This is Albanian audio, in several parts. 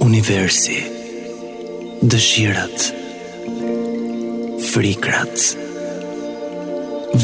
Universi Dëshirat Frikrat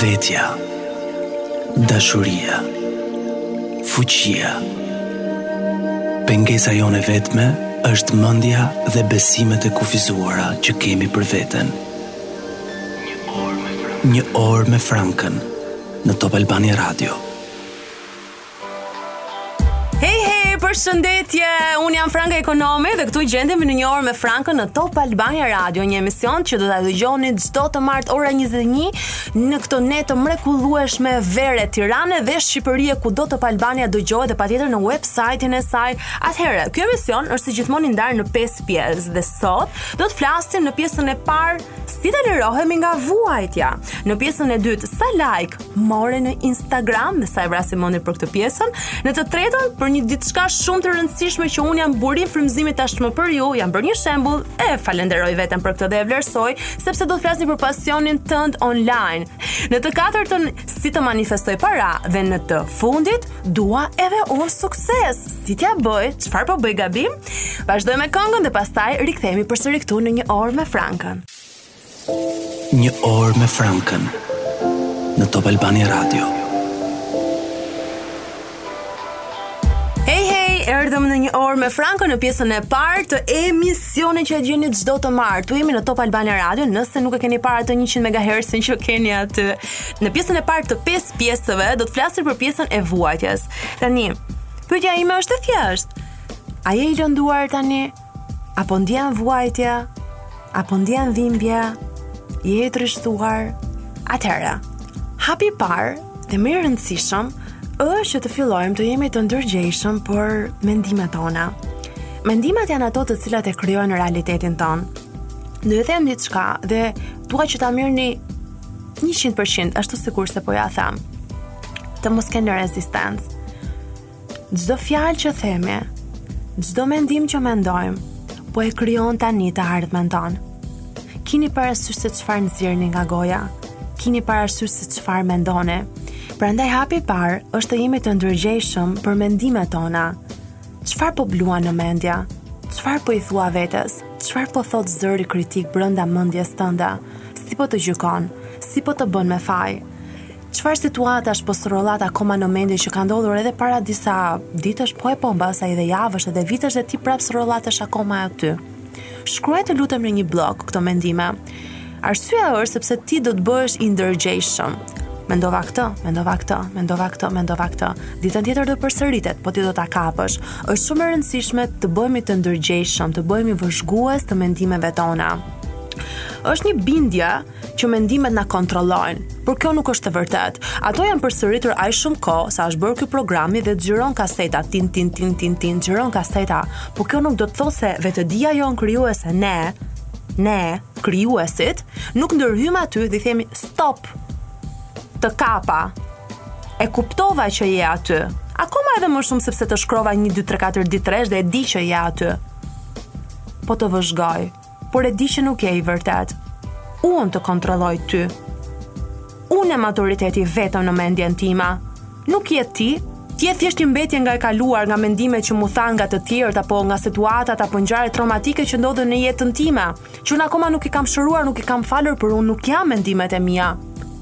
Vetja Dashuria Fuqia Pengesa jonë e vetme është mendja dhe besimet e kufizuara që kemi për veten. Një orë me Frankën në Top Albania Radio. Hej, hej, përshëndetje, unë jam Franka Ekonomi dhe këtu gjendemi në një orë me Frankën në Top Albania Radio, një emision që do ta dëgjoni çdo të martë ora 21 në këto net të mrekullueshme vere Tirane dhe Shqipërie kudo Top Albania dëgjohet dhe patjetër në website-in e saj. Atëherë, kjo emision është si gjithmonë i ndarë në 5 pjesë dhe sot do të flasim në pjesën e parë si të lirohemi nga vuajtja. Në pjesën e dytë, sa like more në Instagram dhe sa e vrasim mendjen për këtë pjesën. Në të tretën, për një diçka shumë të rëndësishme që unë jam burim frymëzimi tashmë për ju, jam bërë një shembull e falënderoj veten për këtë dhe e vlerësoj, sepse do të flasim për pasionin tënd online. Në të katërtën, si të manifestoj para dhe në të fundit, dua edhe unë sukses. Si t'ia bëj? Çfarë po bëj gabim? Vazhdojmë me këngën dhe pastaj rikthehemi përsëri këtu në një orë me Frankën. Një orë me Frankën në Top Albania Radio. Hej, hej, erdhëm në një orë me Frankën në pjesën e parë të emisionit që e gjeni çdo të martë. Këtu jemi në Top Albania Radio, nëse nuk e keni parë atë 100 MHz që keni aty. Në pjesën e parë të pesë pjesëve do të flasim për pjesën e vuajtjes. Tani, pyetja ime është e thjeshtë. A je i lënduar tani A po ndjen vuajtje? A po ndjen dhimbje? Je i trishtuar? Atëherë, hapi i parë dhe më i rëndësishëm është që të fillojmë të jemi të ndërgjegjshëm për mendimet tona. Mendimet janë ato të cilat e krijojnë realitetin tonë. Unë them diçka dhe dua që ta merrni 100% ashtu sikur se po jua them. Të mos keni rezistencë. Çdo fjalë që themi, çdo mendim që mendojmë, po e krijon tani të ardhmen tonë. Kini parasysh se çfarë nxjerrni nga goja. Kini parasysh se çfarë mendoni. Prandaj hapi i parë është të jemi të ndërgjegjshëm për mendimet tona. Çfarë po bluan mendja? Çfarë po i thua vetes? Çfarë po thotë zëri kritik brenda mendjes tënde? Si po të gjykon? Si po të bën me faj? Çfarë situatash po srrollat akoma në mendje që ka ndodhur edhe para disa ditësh, po e po mbase edhe javësh edhe vitesh dhe ti prap srrollatësh akoma aty. Shkruaj të lutem në një bllok këto mendime. Arsyeja është sepse ti do të bëhesh i ndërgjegjshëm. Mendova këtë, mendova këtë, mendova këtë, mendova këtë. Ditën tjetër do përsëritet, po ti do ta kapësh. Është shumë e rëndësishme të bëhemi të ndërgjegjshëm, të bëhemi vëzhgues të mendimeve tona. Është një bindje që mendimet na kontrollojnë, por kjo nuk është e vërtetë. Ato janë përsëritur aq shumë kohë sa është bërë ky programi dhe xhiron kaseta tin tin tin tin tin xhiron kaseta, por kjo nuk do të thotë se vetëdija jonë krijuese ne ne krijuesit nuk ndërhyjmë aty dhe i themi stop. Të kapa. E kuptova që je aty. Akoma edhe më shumë sepse të shkrova 1 2 3 4 ditë rresht dhe e di që je aty. Po të vëzhgoj. por e di që nuk je i vërtetë. Unë të kontrolloj ty. Unë jam autoriteti i vetëm në mendjen time. Nuk je ti, ti je thjesht një mbetje nga e kaluara, nga mendimet që m'u thanë nga të tjerët apo nga situatat apo ngjarjet traumatike që ndodhën në jetën time, që unë akoma nuk i kam shëruar, nuk i kam falur, por unë nuk jam mendimet e mia.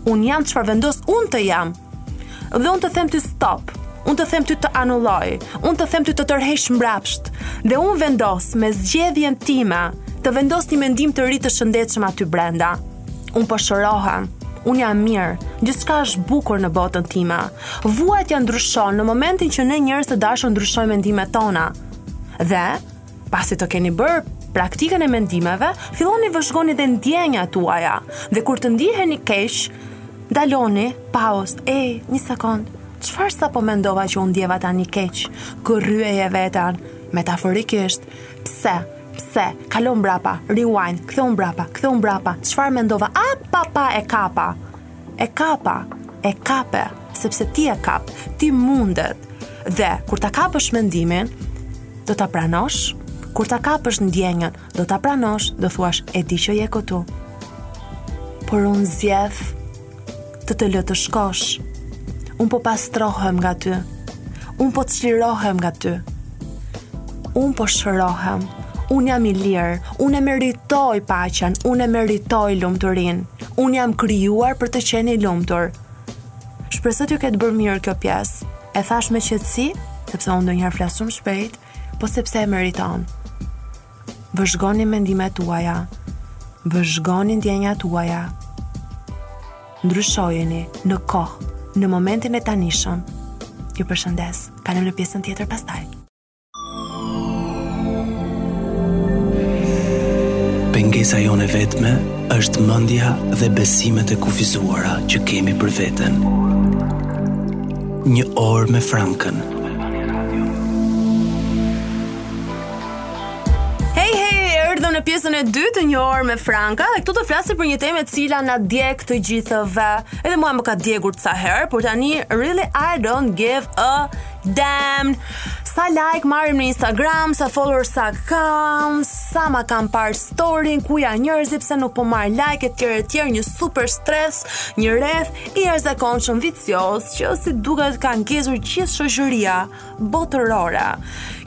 Unë jam çfarë vendos unë të jam. Dhe unë të them ty stop, unë të them ty të anulloj, unë të them ty të tërheq mbrapsht, dhe unë vendos me zgjedhjen time të vendos një mendim të ri të shëndetshëm aty brenda. Unë po shërohem, unë jam mirë, gjithçka është bukur në botën time. Vuajtja ndryshon në momentin që ne njerëz të dashur ndryshojmë mendimet tona. Dhe Pasi të keni bërë praktikën e mendimeve, filloni vëzhgoni dhe ndjenjat tuaja. Dhe kur të ndiheni keq, ndaloni, pauzë, ej, një sekondë, çfarë sapo mendova që u ndjeva tani keq, gërryeje veten, metaforikisht, pse, pse, kalo mbrapa, rewind, kthehu mbrapa, kthehu mbrapa, çfarë mendova, a, pa, pa, e kapa, E kapa, e kape, sepse ti e kap, ti mundet. Dhe kur ta kapësh mendimin, do ta pranosh. Kur ta kapësh ndjenjën, do ta pranosh, do thuash e di që je këtu. Por unë zgjedh të të lë të shkosh. Unë po pastrohem nga ty. Unë po çlirohem nga ty. Unë po shërohem, unë jam i lirë, unë e meritoj paqen, unë e meritoj lumturinë, unë jam krijuar për të qenë i lumtur. Shpresoj t'ju ketë bërë mirë kjo pjesë, e thashë me qetësi, sepse unë ndonjëherë flas shumë shpejt, po sepse e meriton. Vëzhgoni mendimet tuaja. Vëzhgoni ndjenjat tuaja. Ndryshojeni në kohë, në momentin e tanishëm. Ju përshëndes. Kalojmë në pjesën tjetër pastaj. Pengesa jonë e vetme është mendja dhe besimet e kufizuara që kemi për veten. Një orë me Frankën. Hej, hej, erdhëm në pjesën e dytë të një orë me Franka dhe këtu do flasim për një temë e cila na djeg të gjithëve. Edhe mua më ka djegur ca herë, por tani really I don't give a damn. Sa like marrim në Instagram, sa followersa kam, sa ma kanë parë story-n, kuja njerëzit pse nuk po marr like etj etj, një super stres, një rreth i jashtëzakonshëm vicioz që si duket ka ngecur gjithë shoqëria. botërore.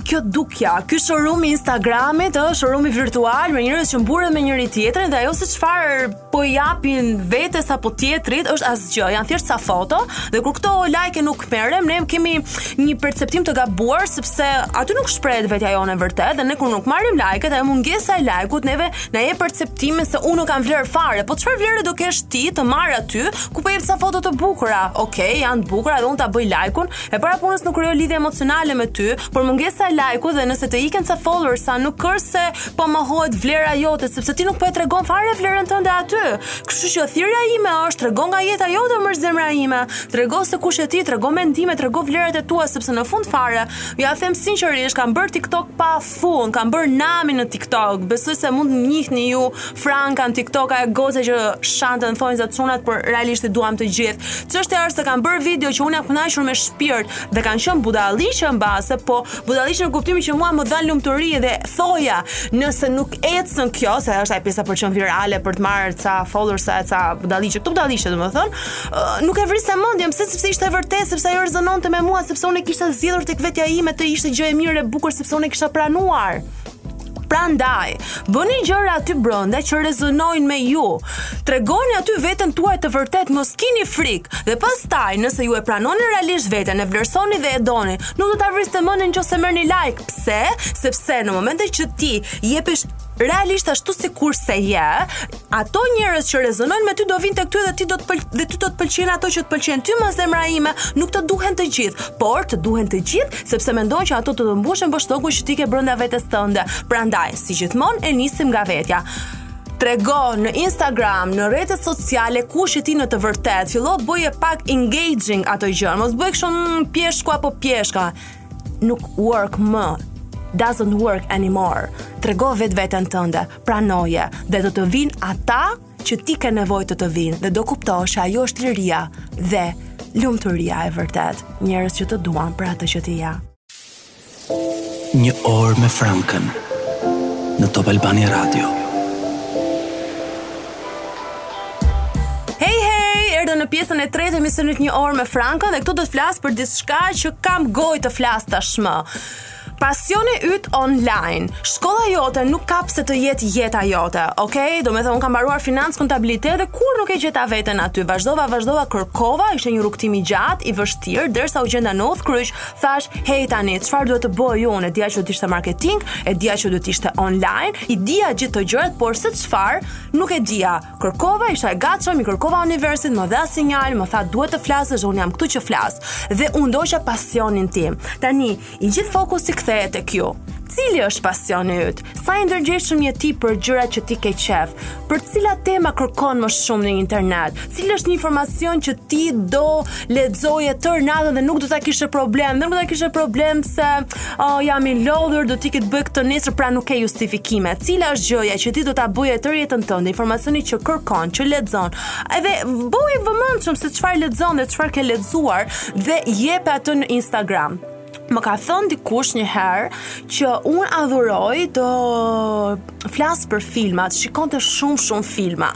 Kjo dukja, ky showroom i Instagramit, ë, showroom-i virtual me njerëz që mburren me njëri-tjetrin dhe ajo se çfarë po i japin vetes apo tjetrit është asgjë, janë thjesht ca foto dhe kur këto like nuk merren, ne kemi një perceptim të gabuar sepse aty nuk shprehet vetja jonë e vërtetë dhe ne kur nuk marrim like-et, ajo mungesa e like-ut neve na jep perceptimin se unë nuk kam vlerë fare. Po çfarë vlere do kesh ti të marrë aty ku po jep ca foto të bukura? Okej, janë të bukura dhe unë ta bëj like-un, E para e punës nuk krijoj lidhje emocionale me ty, por mungesa e lajkut dhe nëse të iken ca followersa nuk është se po mohohet vlera jote, sepse ti nuk po e tregon fare vlerën tënde aty. Kështu që thirrja ime është trego nga jeta jote mër zemra ime, trego se kush je ti, trego mendime, trego vlerat e tua sepse në fund fare, jua them sinqerisht, kam bërë TikTok pa Fu, unë kam bërë nami në TikTok, besoj se mund të njihni ju Franka në TikTok, a e goce që shante në thonjë zatë sunat, për realisht i duham të gjithë. Që është e është se kam bërë video që unë e kënaqur me shpirt dhe kanë qënë budalishe në base, po budalishe në kuptimi që mua më dha lumë të ri dhe thoja nëse nuk ecën kjo, se është e pjesa për qënë virale, për të marë ca followers, ca budalishe, këtu budalishe dhe më thënë, Uh, nuk e vrisja mendjen, pse sepse ishte e vërtetë, sepse ajo rezononte me mua, sepse unë e kisha zgjedhur tek vetja ime të ishte gjë e mirë e bukur sepse unë e kisha pranuar. Prandaj, bëni gjëra aty brenda që rezonojnë me ju. Tregoni aty veten tuaj të vërtetë, mos kini frikë. Dhe pastaj, nëse ju e pranoni realisht veten, e vlerësoni dhe e doni, nuk do ta vrisni mendjen nëse merrni like. Pse? Sepse në momentin që ti jepesh realisht ashtu sikurse je, Ato njerëz që rezonojnë me ty do vinë tek ty dhe ti do të pël... dhe ty do të pëlqejnë ato që të pëlqejnë ty moj zemra ime, nuk të duhen të gjithë, por të duhen të gjithë sepse mendon që ato do të mbushin boshllëkun që ti ke brenda vetes tënde. Prandaj, si gjithmonë, e nisim nga vetja. Trego në Instagram, në rrjetet sociale kush je ti në të vërtetë. Fillo bëje pak engaging ato gjëra. Mos bëj kështu mm, pjeshku apo pjeshka. Nuk work më. Doesn't work anymore. Trego vetveten tënde. pranoje dhe do të vinë ata që ti ke nevojë të të vinë dhe do kuptosh se ajo është liria dhe lumturia e vërtet, njerëz që të duan për atë që ti je. Një orë me Frankën në Top Albania Radio. Hej hej, erdhëm në pjesën e tretë të emisionit një orë me Frankën dhe këtu do të flas për diçka që kam kohë të flas tashmë. Pasioni yt online. Shkolla jote nuk ka pse të jetë jeta jote. Okej? Domethënë, unë kam mbaruar financë kontabilitet dhe kur nuk e gjeta veten aty. Vazhdova, vazhdova, kërkova, ishte një rrugëtim i gjatë, i vështirë, derisa u gjenda në udhëkryq, thash, hej tani, çfarë duhet të bëj unë, e dija që do të ishte marketing, e dija që do të ishte online, i dija gjithë këto gjërat, por se çfarë, nuk e dija. Kërkova, isha e gatshme, i kërkova universit, më dha sinjal, më tha duhet të flasësh, unë jam këtu që flas. Dhe unë ndoqa pasionin tim. Tani, i gjithë fokusi kthehet tek ju. Cili është pasioni yt? Sa i ndërgjegjshëm je ti për gjërat që ti ke qejf? Për cilat tema kërkon më shumë në internet? Cili është një informacion që ti do lexoje tërë natën dhe nuk do ta kishe problem? Dhe nuk do ta kishe problem se Oh, jam i lodhur, do ta bëj këtë nesër, pra nuk ke justifikime. Cila është gjëja që ti do ta bëje tërë jetën tënde, informacioni që kërkon, që lexon. Edhe bëj vëmendshëm se çfarë lexon dhe çfarë ke lexuar dhe jepe atë në Instagram. Më ka thënë dikush një herë që unë adhuroj të flas për filmat, shikonte shumë shumë filma.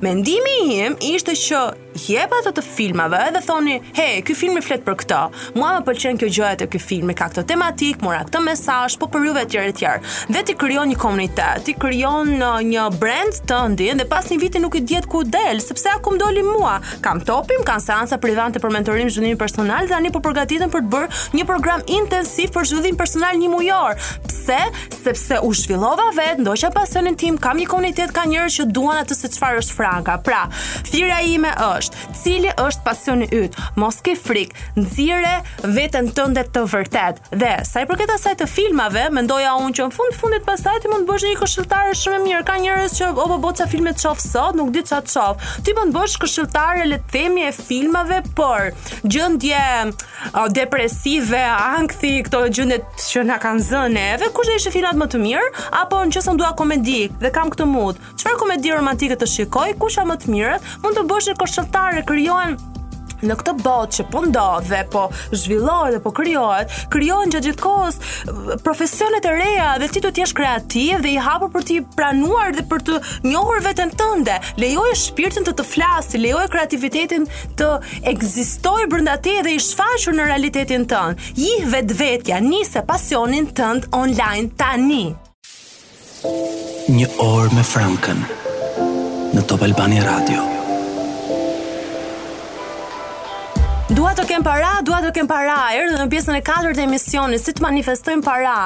Mendimi im ishte që jep ato të filmave dhe thoni, hej, ky filmi flet për këtë. Mua më pëlqen kjo gjëja te ky filmi, ka këtë tematikë, mora këtë mesazh, po për juve etj etj. Dhe ti krijon një komunitet, ti krijon uh, një brand tëndin dhe pas një viti nuk i dihet ku del, sepse ja ku më doli mua. Kam topim, kam seanca private për mentorim zhvillim personal dhe tani po përgatitem për të bërë një program intensiv për zhvillim personal një mujor. Pse? Sepse u zhvillova vetë, ndoqa pasionin tim, kam një komunitet ka njerëz që duan atë se çfarë është Franka. Pra, thirrja ime është, cili është pasioni yt? Mos ki frikë, nxirre veten tënde të vërtet. Dhe sa i përket asaj të filmave, mendoja unë që në fund fundit pastaj ti mund të bëhesh një këshilltare shumë e mirë. Ka njerëz që o po bo ça filmi të shoh sot, nuk di ça t'shoh. Ti mund të bëhesh këshilltare le të themi e filmave, por gjeje o depresive, ankthi, këto gjendjet që na kanë zënë edhe kush do ishin filmat më të mirë, apo në qoftë se dua komedi dhe kam këtë mood, çfarë komedi romantike të shikoj, kush janë më të mirët, mund të bësh një këshilltare, krijohen në këtë botë që po ndodh dhe po zhvillohet dhe po krijohet, krijohen gjatë gjithë kohës profesionet e reja dhe ti duhet të jesh kreativ dhe i hapur për t'i pranuar dhe për të njohur veten tënde. Lejoje shpirtin të të flasë, lejoje kreativitetin të ekzistojë brenda teje dhe i shfaqur në realitetin tënd. Ji vetvetja, nise pasionin tënd online tani. Një orë me Frankën në Top Albania Radio. Dua të kem para, dua të kem para, erdhëm në pjesën e katërt të emisionit, si të manifestojmë para.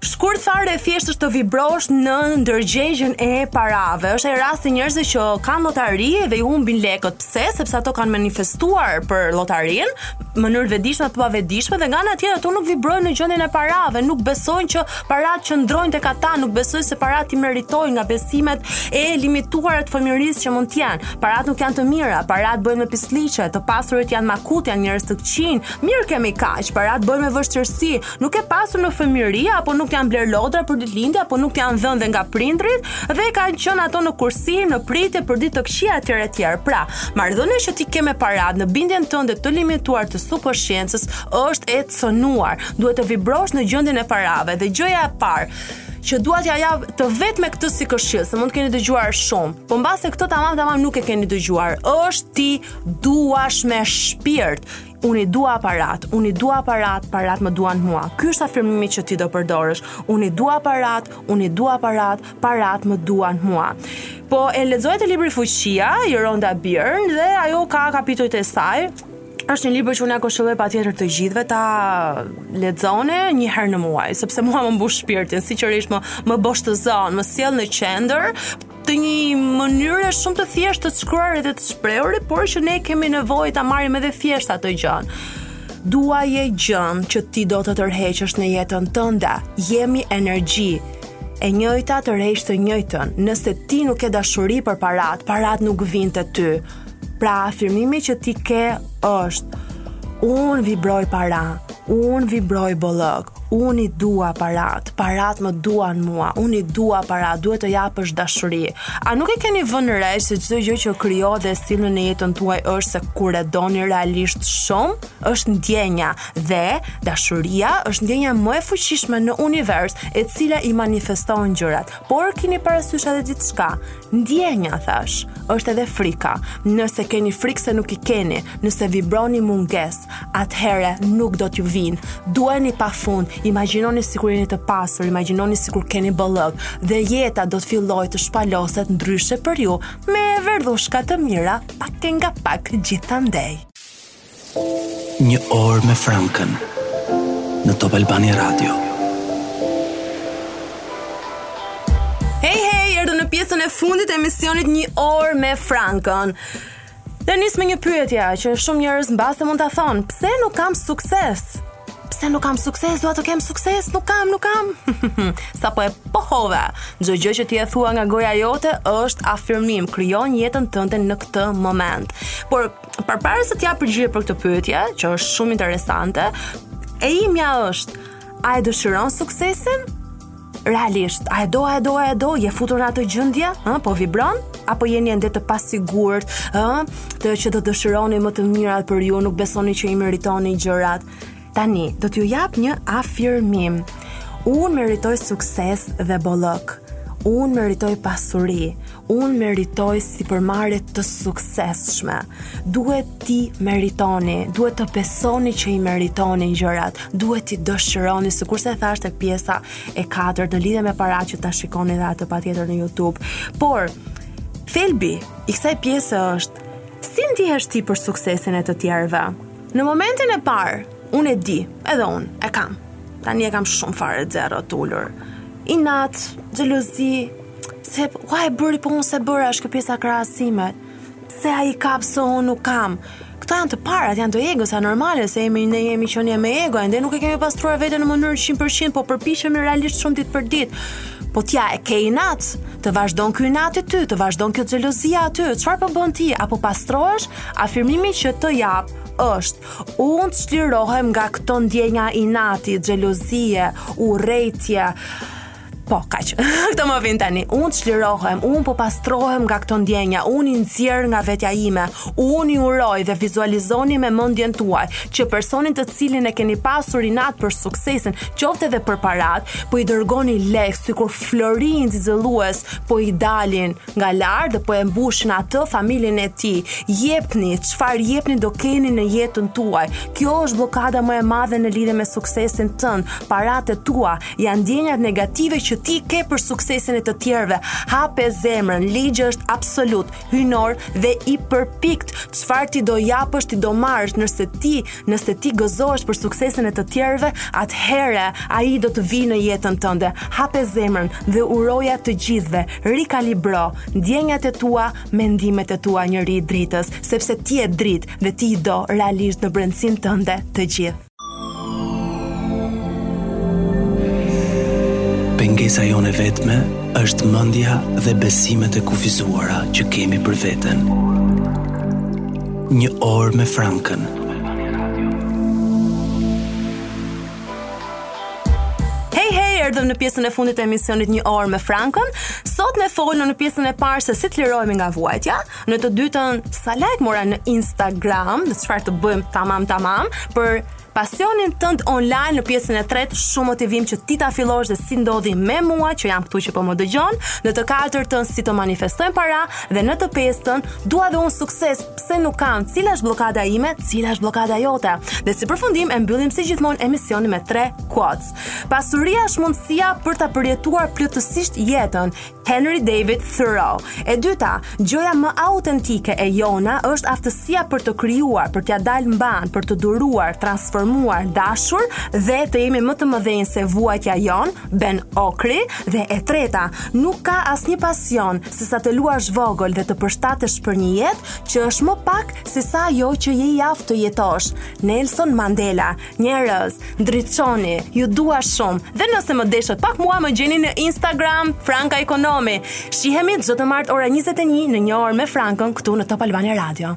Shkurt fare e thjesht është të vibrosh në ndërgjegjen e parave. Është ai rasti njerëzve që kanë llotari dhe i humbin lekët. Pse? Sepse ato kanë manifestuar për llotarinë në mënyrë të vetëdijshme apo pavetëdijshme dhe nga ana tjetër ato nuk vibrojnë në gjendjen e parave, nuk besojnë që paratë qëndrojnë tek ata, nuk besojnë se paratë i meritojnë nga besimet e limituara të fëmijërisë që mund të jenë. Paratë nuk janë të mira, paratë bëhen me pisllëqe, të pasurit janë makutë, janë njerëz të këqij. Mirë kemi kaq, paratë bëhen me vështirësi, Nuk ke pasur në fëmijëri apo nuk të janë blerë lodra për ditëlindje apo nuk të janë dhënë dhe nga prindërit dhe kanë qenë ato në kursim, në pritje për ditë të këqija etj etj. Pra, marrëdhënia që ti ke me paratë në bindjen tënde të limituar të subkonsciencës është e cënuar. Duhet të vibrosh në gjendjen e parave dhe gjëja e parë që dua t'jua jap të vetme këtë si këshillë, se mund të keni dëgjuar shumë. Po mbase këtë tamam tamam nuk e keni dëgjuar. Është t'i duash me shpirt. Unë i dua paratë, unë i dua paratë, paratë më duan mua. Ky është afirmimi që ti do përdorësh. Unë i dua paratë, unë i dua paratë, paratë më duan mua. Po e lexoj te libri Fuqia, i Rhonda Byrne dhe ajo ka kapitujt e saj. Është një libër që unë ja këshilloj patjetër të gjithëve ta lexojnë një herë në muaj, sepse mua më mbush shpirtin, sinqerisht më, më boshtëzon, më sjell në qendër te një mënyrë shumë të thjeshtë të shkruar dhe të shprehur, por që ne kemi nevojë ta marrim edhe thjesht atë gjën. Duaje gjënë që ti do të tërheqësh në jetën tënde. Jemi energji. E njëjta tërheq të njëjtën, nëse ti nuk ke dashuri për paratë, paratë nuk vijnë te ty, Pra afirmimi që ti ke është unë vibroj para, unë vibroj bollëk, unë i dua paratë, paratë më duan mua, unë i dua para, duhet të japësh dashuri. A nuk e keni vënë re se çdo gjë që krijoni dhe sillni në jetën tuaj është se kur e doni realisht shumë, është ndjenja dhe dashuria është ndjenja më e fuqishme në univers, e cila i manifeston gjërat. Por keni parasysh edhe diçka. Ndjenja thashë, është edhe frika. Nëse keni frikë se nuk i keni, nëse vibroni mungesë, atëherë nuk do t'ju vijnë. Duajini pafund, imagjinoni sikur jeni të pasur, imagjinoni sikur keni bollëk dhe jeta do të fillojë të shpaloset ndryshe për ju me verdhushka të mira, pak e nga pak gjithandej. Një orë me Frankën në Top Albania Radio. Hej, hej, erdhëm në pjesën e fundit të emisionit Një orë me Frankën. Dhe nis me një pyetje që shumë njerëz mbase mund ta thonë, pse nuk kam sukses? Pse nuk kam sukses? Dua të kem sukses, nuk kam, nuk kam. Sapo e pohova. Çdo gjë që ti e thua nga goja jote është afirmim, krijon jetën tënde në këtë moment. Por Përpara se t'ju jap përgjigje për këtë pyetje, që është shumë interesante, e imja është, a e dëshiron suksesin? Realisht, a e do, a e do, a e do, je futur në atë gjendje, ha, po vibron? Apo jeni ende të pasigurt, ha, që të dëshironi më të mirat për ju, nuk besoni që i meritoni gjërat? Tani do t'ju jap një afirmim. Unë meritoj sukses dhe bollëk. Unë meritoj pasuri. Unë meritoj sipërmarrje të suksesshme. Duhet t'i meritoni, duhet të besoni që i meritoni gjërat, duhet t'i dëshironi, sikurse e thashë te pjesa e katër, në lidhe me paratë që ta shikoni dhe atë patjetër në Youtube. Por, thelbi i kësaj pjese është, si ndihesh ti për suksesin e të tjerëve? Në momentin e parë, unë e di, edhe unë, e kam. Tani e kam shumë fare zero të ulur. Inat, xhelozi, pse ai e bëri po unë s'e bëra është kjo pjesa, krahasimet. Pse ai ka pse unë nuk kam. Këto janë të parat, janë të egos, janë normale se jemi ne jemi qenie me ego, ende nuk e kemi pastruar veten në mënyrë 100%, po përpiqemi realisht shumë ditë për ditë. Po ti a e ke inat, të vazhdon ky inati aty, të vazhdon kjo xhelozia aty, çfarë po bën ti? Apo pastrohesh? Afirmimi që të jap është, unë të çlirohem nga këto ndjenja inati, xhelozie, urrejtje, Po, kaq. Këto më vijnë tani. Unë çlirohem, unë po pastrohem nga këto ndjenja, unë i nxjerr nga vetja ime, unë i uroj dhe vizualizoni me mendjen tuaj që personin të cilin e keni pasur inat për suksesin, qoftë edhe për paratë, po i dërgoni lek sikur florinj xixëllues po i dalin Nga lart po e mbushin atë familjen e tij. Jepni, çfarë jepni do keni në jetën tuaj. Kjo është bllokada më e madhe në lidhje me suksesin tënd, paratë e tua, janë ndjenjat negative që ti ke për suksesin e të tjerëve. Hape zemrën, ligji është absolut, hyjnor dhe i përpikt. Çfarë ti do japësh, ti do marrësh, nëse ti Nëse ti gëzohesh për suksesin e të tjerëve, atëherë ai do të vijë në jetën tënde. Hape zemrën dhe uroja të gjithëve. Rikalibro ndjenjat e tua, mendimet e tua njeri i dritës, sepse ti je dritë dhe ti i do realisht në brendësinë tënde të gjithë. Pengesa jonë e vetme është mendja dhe besimet e kufizuara që kemi për veten. Një orë me Frankën. Hej hej, erdhëm në pjesën e fundit të emisionit Një orë me Frankën. Sot ne folëm në pjesën e parë se si të lirohemi nga vuajtja, në të dytën sa like mora në Instagram, në çfarë të bëjmë tamam tamam për Pasionin tënd online në pjesën e tretë, shumë motivim që ti ta fillosh dhe si ndodhi me mua që jam këtu që po më dëgjon, në të katërtën si të manifestojmë para dhe në të pestën dua dhe unë sukses, pse nuk kam, cila është bllokada ime, cila është bllokada jote. Dhe si përfundim e mbyllim si gjithmonë emisionin me tre quotes. Pasuria është mundësia për ta përjetuar plotësisht jetën. Henry David Thoreau. E dyta, gjëja më autentike e jona është aftësia për të krijuar, për t'ia dalë mbanë, për të duruar, transformuar, dashur dhe të jemi më të mëdhenj se vuajtja jonë, Ben Okri dhe e treta, nuk ka asnjë pasion se sa të luash vogël dhe të përshtatesh për një jetë që është më pak se sa ajo që je i aftë të jetosh. Nelson Mandela. Njerëz, ndriçoni, ju dua shumë. Dhe nëse më deshët pak mua më gjeni në Instagram Franka Ekonomi. Shihemi çdo të martë ora 21 në një orë me Frankën këtu në Top Albania Radio.